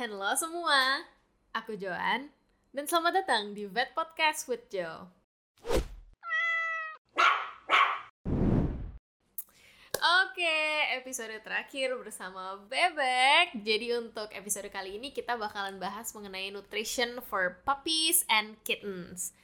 Halo semua, aku Joan dan selamat datang di Vet Podcast with Jo. Oke, episode terakhir bersama Bebek. Jadi untuk episode kali ini kita bakalan bahas mengenai nutrition for puppies and kittens.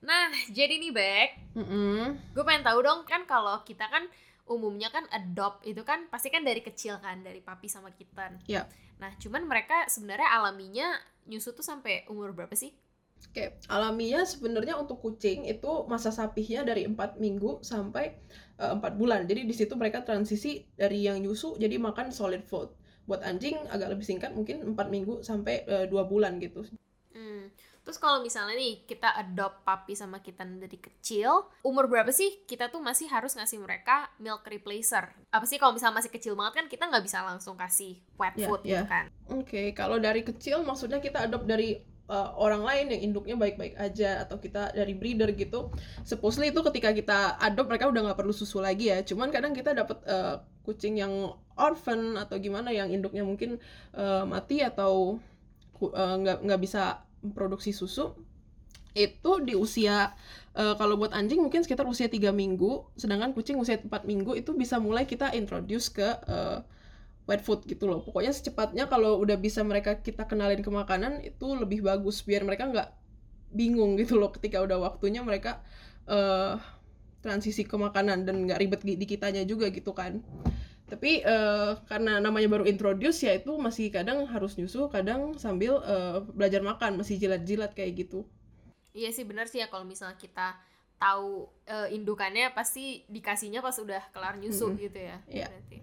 Nah, jadi nih Bek, Mm-mm. gue pengen tahu dong kan kalau kita kan umumnya kan adopt itu kan pasti kan dari kecil kan dari papi sama kitten. Iya. Nah cuman mereka sebenarnya alaminya nyusu tuh sampai umur berapa sih? Oke, alamiah sebenarnya untuk kucing itu masa sapihnya dari 4 minggu sampai 4 bulan. Jadi di situ mereka transisi dari yang nyusu jadi makan solid food. Buat anjing agak lebih singkat mungkin 4 minggu sampai 2 bulan gitu. Hmm. Terus kalau misalnya nih kita adopt papi sama kitten dari kecil, umur berapa sih kita tuh masih harus ngasih mereka milk replacer? Apa sih kalau misalnya masih kecil banget kan kita nggak bisa langsung kasih wet Iya, food gitu iya. kan? Oke, kalau dari kecil maksudnya kita adopt dari uh, orang lain yang induknya baik-baik aja atau kita dari breeder gitu. Supposedly itu ketika kita adopt mereka udah nggak perlu susu lagi ya. Cuman kadang kita dapat uh, kucing yang orphan atau gimana yang induknya mungkin uh, mati atau ku- uh, nggak nggak bisa memproduksi susu itu di usia uh, kalau buat anjing mungkin sekitar usia tiga minggu sedangkan kucing usia 4 minggu itu bisa mulai kita introduce ke uh, wet food gitu loh. Pokoknya secepatnya kalau udah bisa mereka kita kenalin ke makanan itu lebih bagus biar mereka nggak bingung gitu loh ketika udah waktunya mereka eh transisi ke makanan dan nggak ribet di kitanya juga gitu kan. Tapi eh, karena namanya baru introduce ya itu masih kadang harus nyusu, kadang sambil eh, belajar makan, masih jilat-jilat kayak gitu. Iya sih benar sih ya kalau misalnya kita tahu eh, indukannya pasti dikasihnya pas udah kelar nyusu Mm-mm. gitu ya. Iya. Berarti.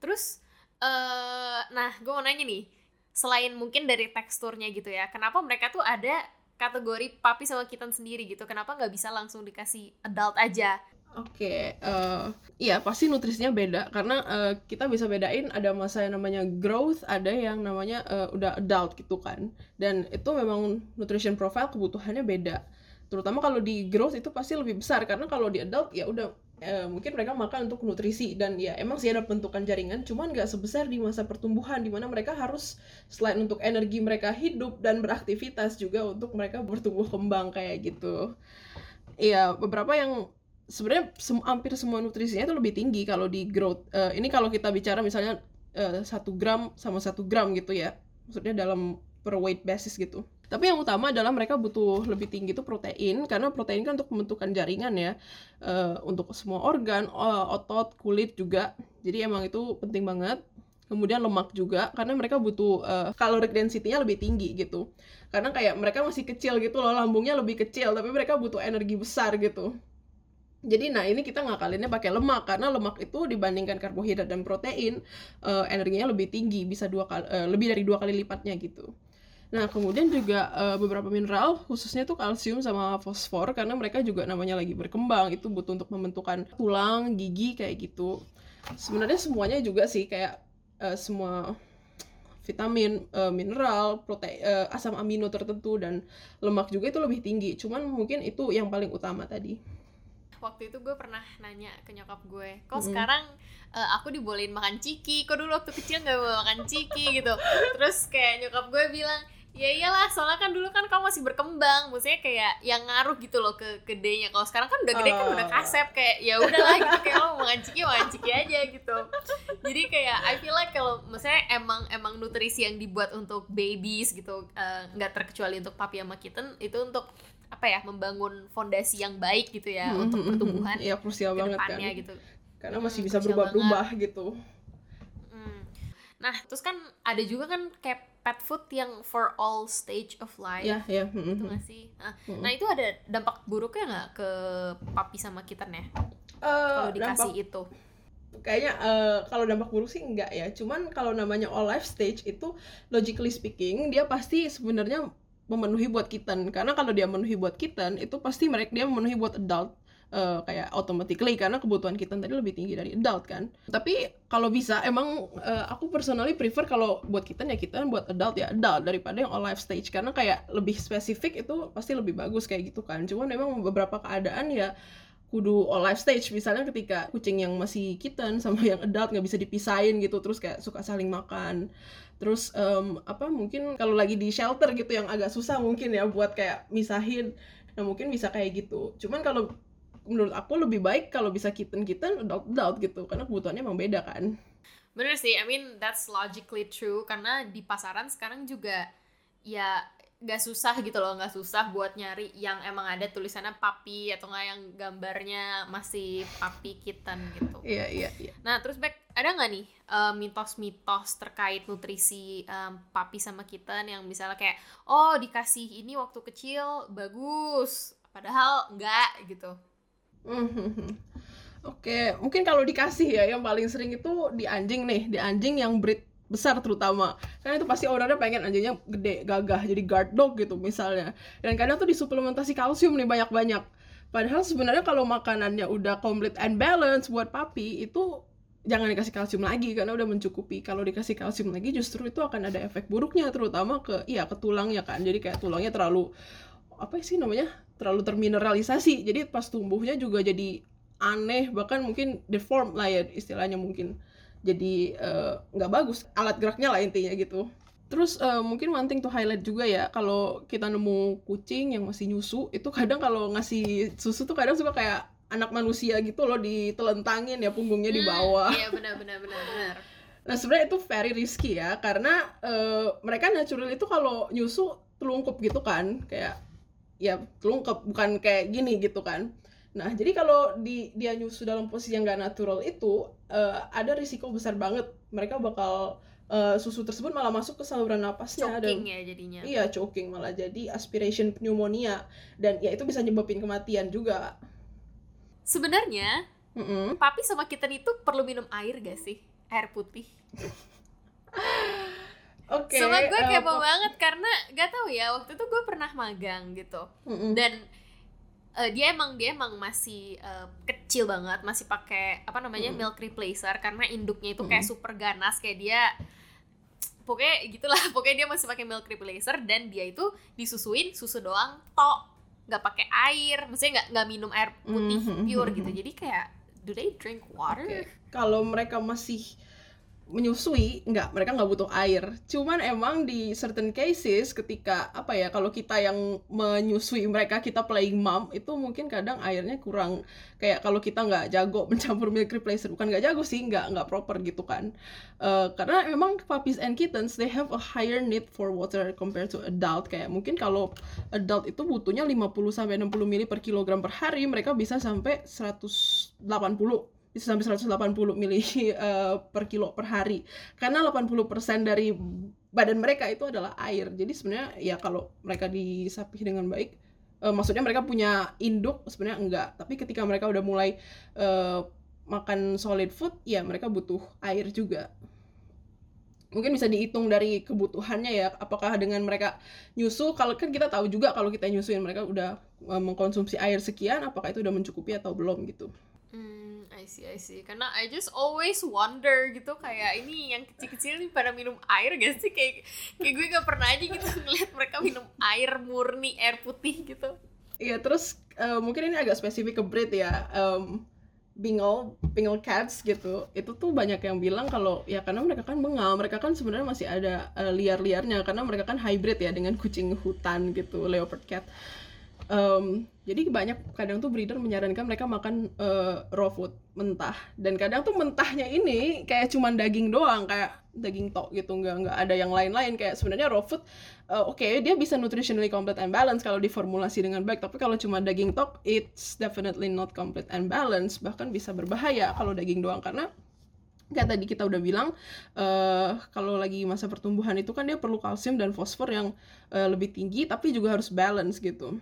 Terus eh nah gue mau nanya nih, selain mungkin dari teksturnya gitu ya, kenapa mereka tuh ada kategori papi sama kitten sendiri gitu? Kenapa nggak bisa langsung dikasih adult aja? Oke, eh, iya pasti nutrisinya beda karena eh, kita bisa bedain ada masa yang namanya growth, ada yang namanya eh, udah adult gitu kan. Dan itu memang nutrition profile kebutuhannya beda. Terutama kalau di growth itu pasti lebih besar karena kalau di adult ya udah eh, mungkin mereka makan untuk nutrisi dan ya emang sih ada bentukan jaringan, cuman nggak sebesar di masa pertumbuhan di mana mereka harus selain untuk energi mereka hidup dan beraktivitas juga untuk mereka bertumbuh kembang kayak gitu. Iya, beberapa yang sebenarnya sem- hampir semua nutrisinya itu lebih tinggi kalau di growth. Eh, ini kalau kita bicara misalnya eh, satu gram sama satu gram gitu ya, maksudnya dalam per weight basis gitu. Tapi yang utama adalah mereka butuh lebih tinggi itu protein karena protein kan untuk pembentukan jaringan ya, eh, untuk semua organ, otot, kulit juga. Jadi emang itu penting banget. Kemudian lemak juga karena mereka butuh eh, caloric density-nya lebih tinggi gitu. Karena kayak mereka masih kecil gitu loh, lambungnya lebih kecil tapi mereka butuh energi besar gitu. Jadi nah ini kita ngakalinnya pakai lemak karena lemak itu dibandingkan karbohidrat dan protein eh, energinya lebih tinggi bisa dua kali eh, lebih dari dua kali lipatnya gitu. Nah kemudian juga eh, beberapa mineral khususnya tuh kalsium sama fosfor karena mereka juga namanya lagi berkembang itu butuh untuk membentukan tulang, gigi kayak gitu. Sebenarnya semuanya juga sih kayak eh, semua vitamin, mineral, protein, asam amino tertentu dan lemak juga itu lebih tinggi. Cuman mungkin itu yang paling utama tadi. Waktu itu gue pernah nanya ke nyokap gue, kok Mm-mm. sekarang eh, aku dibolehin makan ciki, kok dulu waktu kecil nggak boleh makan ciki gitu. Terus kayak nyokap gue bilang, ya iyalah soalnya kan dulu kan kamu masih berkembang, maksudnya kayak yang ngaruh gitu loh ke gedenya. Kalau sekarang kan udah gede kan udah Oh. kasep kayak ya udahlah gitu kayak lo mau makan ciki makan ciki aja gitu. Jadi kayak I feel like kalau maksudnya emang emang nutrisi yang dibuat untuk babies gitu eh, nggak terkecuali untuk papi sama kitten itu untuk apa ya membangun fondasi yang baik gitu ya Mhm, untuk mhm, pertumbuhan mhm. Iya krusial banget kan. gitu. Karena Hmm, masih bisa krusial berubah-berubah gitu. Hmm. Nah, terus kan ada juga kan kayak pet food yang for all stage of life. Iya, iya. mhm, Gitu mhm. nggak sih? Nah, Mhm. nah, itu ada dampak buruknya nggak ke papi sama kitten ya? Eh, Kalau dikasih dampak- itu. kayaknya eh, kalau dampak buruk sih enggak ya. Cuman kalau namanya all life stage itu logically speaking dia pasti sebenarnya memenuhi buat kitten. Karena kalau dia memenuhi buat kitten itu pasti mereka dia memenuhi buat adult. eh, kayak automatically karena kebutuhan kitten tadi lebih tinggi dari adult kan. Tapi kalau bisa emang eh, aku personally prefer kalau buat kitten ya kitten buat adult ya adult daripada yang all life stage karena kayak lebih spesifik itu pasti lebih bagus kayak gitu kan. Cuman memang beberapa keadaan ya kudu all life stage. Misalnya ketika kucing yang masih kitten sama yang adult nggak bisa dipisahin gitu terus kayak suka saling makan. Terus um, apa mungkin kalau lagi di shelter gitu yang agak susah mungkin ya buat kayak misahin. Nah mungkin bisa kayak gitu. Cuman kalau menurut aku lebih baik kalau bisa kitten kitten adult adult gitu karena kebutuhannya emang beda kan. Bener sih I mean that's logically true. Karena di pasaran sekarang juga ya gak susah gitu loh nggak susah buat nyari yang emang ada tulisannya papi atau nggak yang gambarnya masih papi kitten gitu. Iya iya iya. Nah terus back ada nggak nih uh, mitos-mitos terkait nutrisi um, papi sama kitten yang misalnya kayak oh dikasih ini waktu kecil bagus padahal enggak gitu? Oke, mungkin kalau dikasih ya yang paling sering itu di anjing nih, di anjing yang breed besar terutama. Karena itu pasti orangnya pengen anjingnya gede gagah jadi guard dog gitu misalnya. Dan kadang tuh disuplementasi kalsium nih banyak-banyak. Padahal sebenarnya kalau makanannya udah complete and balance buat papi itu jangan dikasih kalsium lagi karena udah mencukupi. Kalau dikasih kalsium lagi justru itu akan ada efek buruknya terutama ke iya ke tulangnya kan. Jadi kayak tulangnya terlalu apa sih namanya terlalu termineralisasi. Jadi pas tumbuhnya juga jadi aneh bahkan mungkin deform lah ya istilahnya mungkin jadi eh, nggak uh, bagus. Alat geraknya lah intinya gitu. Terus uh, mungkin one thing to highlight juga ya kalau kita nemu kucing yang masih nyusu itu kadang kalau ngasih susu tuh kadang suka kayak anak manusia gitu loh ditelentangin ya punggungnya di hmm, bawah. iya benar benar benar benar. Nah sebenarnya itu very risky ya karena uh, mereka natural itu kalau nyusu telungkup gitu kan kayak ya telungkup bukan kayak gini gitu kan Nah, jadi kalau di dia nyusu dalam posisi yang gak natural itu uh, ada risiko besar banget mereka bakal uh, susu tersebut malah masuk ke saluran napasnya choking dan ya jadinya. Iya, choking malah jadi aspiration pneumonia dan ya itu bisa nyebabin kematian juga. Sebenarnya, mm -hmm. papi sama kitten itu perlu minum air gak sih? Air putih. Oke. Okay, Sama gue kepo uh, banget karena gak tau ya waktu itu gue pernah magang gitu mm -hmm. dan uh, dia emang dia emang masih uh, kecil banget masih pakai apa namanya mm. milk replacer karena induknya itu kayak mm. super ganas kayak dia pokoknya gitulah pokoknya dia masih pakai milk replacer dan dia itu disusuin susu doang tok nggak pakai air maksudnya nggak nggak minum air putih mm -hmm. pure gitu jadi kayak do they drink water okay. kalau mereka masih menyusui nggak mereka nggak butuh air. Cuman emang di certain cases ketika apa ya kalau kita yang menyusui mereka kita playing mom itu mungkin kadang airnya kurang. Kayak kalau kita nggak jago mencampur milk replacer bukan nggak jago sih nggak nggak proper gitu kan. Uh, karena memang puppies and kittens they have a higher need for water compared to adult. Kayak mungkin kalau adult itu butuhnya 50 sampai 60 ml per kilogram per hari mereka bisa sampai 180 bisa sampai 180 mili uh, per kilo per hari. Karena 80% dari badan mereka itu adalah air. Jadi sebenarnya ya kalau mereka disapih dengan baik uh, maksudnya mereka punya induk sebenarnya enggak. Tapi ketika mereka udah mulai uh, makan solid food ya mereka butuh air juga. Mungkin bisa dihitung dari kebutuhannya ya apakah dengan mereka nyusu kalau kan kita tahu juga kalau kita nyusuin mereka udah mengkonsumsi air sekian apakah itu udah mencukupi atau belum gitu see, I see. Karena I just always wonder gitu kayak ini yang kecil-kecil nih pada minum air gak sih? Kayak kayak gue gak pernah aja gitu ngeliat mereka minum air murni, air putih gitu. Iya, terus uh, mungkin ini agak spesifik ke breed ya. Um, Bengal, Bengal cats gitu, itu tuh banyak yang bilang kalau ya karena mereka kan bengal, mereka kan sebenarnya masih ada uh, liar-liarnya karena mereka kan hybrid ya dengan kucing hutan gitu, leopard cat um, jadi banyak kadang tuh breeder menyarankan mereka makan uh, raw food mentah. Dan kadang tuh mentahnya ini kayak cuman daging doang kayak daging tok gitu nggak nggak ada yang lain-lain. Kayak sebenarnya raw food uh, oke okay, dia bisa nutritionally complete and balance kalau diformulasi dengan baik. Tapi kalau cuma daging tok it's definitely not complete and balance bahkan bisa berbahaya kalau daging doang. Karena kayak tadi kita udah bilang uh, kalau lagi masa pertumbuhan itu kan dia perlu kalsium dan fosfor yang uh, lebih tinggi tapi juga harus balance gitu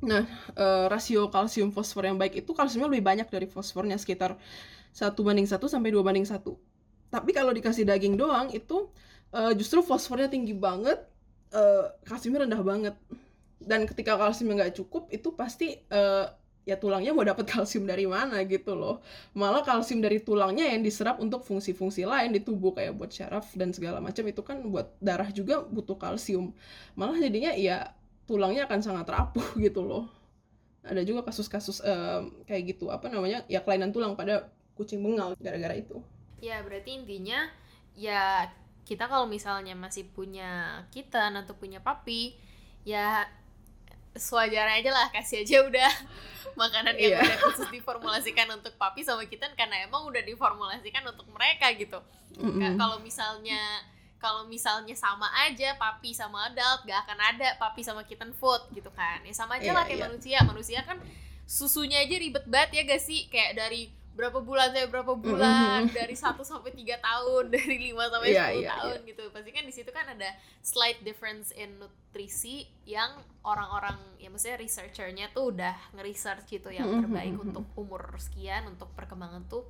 Nah, uh, rasio kalsium fosfor yang baik itu kalsiumnya lebih banyak dari fosfornya sekitar satu banding satu sampai dua banding satu. Tapi kalau dikasih daging doang itu uh, justru fosfornya tinggi banget, uh, kalsiumnya rendah banget. Dan ketika kalsiumnya nggak cukup itu pasti uh, ya tulangnya mau dapat kalsium dari mana gitu loh. Malah kalsium dari tulangnya yang diserap untuk fungsi-fungsi lain di tubuh kayak buat syaraf dan segala macam itu kan buat darah juga butuh kalsium. Malah jadinya ya tulangnya akan sangat rapuh gitu loh ada juga kasus-kasus um, kayak gitu apa namanya ya kelainan tulang pada kucing bengal gara-gara itu ya berarti intinya ya kita kalau misalnya masih punya kitten atau punya papi ya sewajarnya aja lah kasih aja udah makanan yang Iya. udah khusus diformulasikan untuk papi sama kitten karena emang udah diformulasikan untuk mereka gitu Ka- Mm-mm. kalau misalnya kalau misalnya sama aja papi sama adult gak akan ada papi sama kitten food gitu kan. Ya sama aja Iya, lah kayak iya. manusia. Manusia kan susunya aja ribet banget ya gak sih? Kayak dari berapa bulan sampai berapa bulan dari 1 sampai tiga tahun dari 5 sampai 10 Iya, iya, tahun gitu. Pasti kan di situ kan ada slight difference in nutrisi yang orang-orang ya maksudnya researchernya tuh udah nge-research gitu yang terbaik untuk umur sekian untuk perkembangan tuh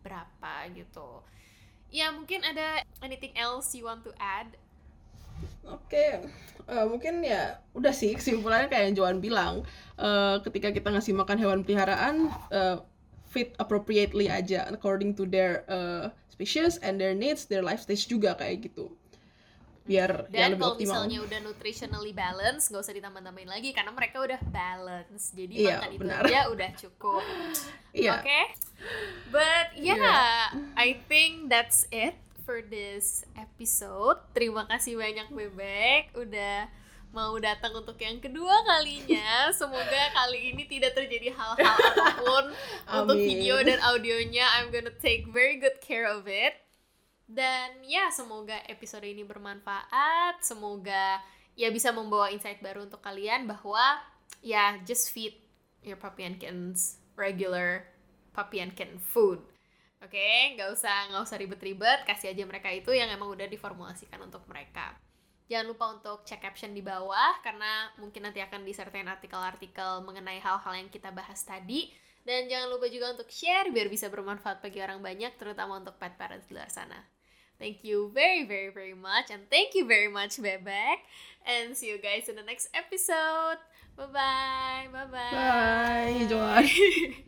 berapa gitu ya mungkin ada anything else you want to add? Oke, eh, mungkin ya udah sih kesimpulannya kayak yang Joan bilang, eh, ketika kita ngasih makan hewan peliharaan, eh, feed appropriately aja according to their eh, species and their needs, their life stage juga kayak gitu, biar ya dan lebih kalau optimal. misalnya udah nutritionally balance nggak usah ditambah-tambahin lagi karena mereka udah balance jadi Iya, makan itu benar. aja udah cukup Iya, Okay. But yeah, Yeah. I think that's it for this episode. Terima kasih banyak Bebek udah mau datang untuk yang kedua kalinya. Semoga kali ini tidak terjadi hal-hal apa pun untuk video dan audionya. I'm gonna take very good care of it. Dan ya, semoga episode ini bermanfaat. Semoga ya bisa membawa insight baru untuk kalian bahwa ya just feed your puppy and kittens regular puppy and kitten food. Oke, nggak usah nggak usah ribet-ribet, kasih aja mereka itu yang emang udah diformulasikan untuk mereka. Jangan lupa untuk cek caption di bawah karena mungkin nanti akan disertain artikel-artikel mengenai hal-hal yang kita bahas tadi. Dan jangan lupa juga untuk share biar bisa bermanfaat bagi orang banyak, terutama untuk pet parents di luar sana. Thank you very, very, very much. And thank you very much, Bebek. And see you guys in the next episode. Bye-bye. Bye-bye. bye, Joan.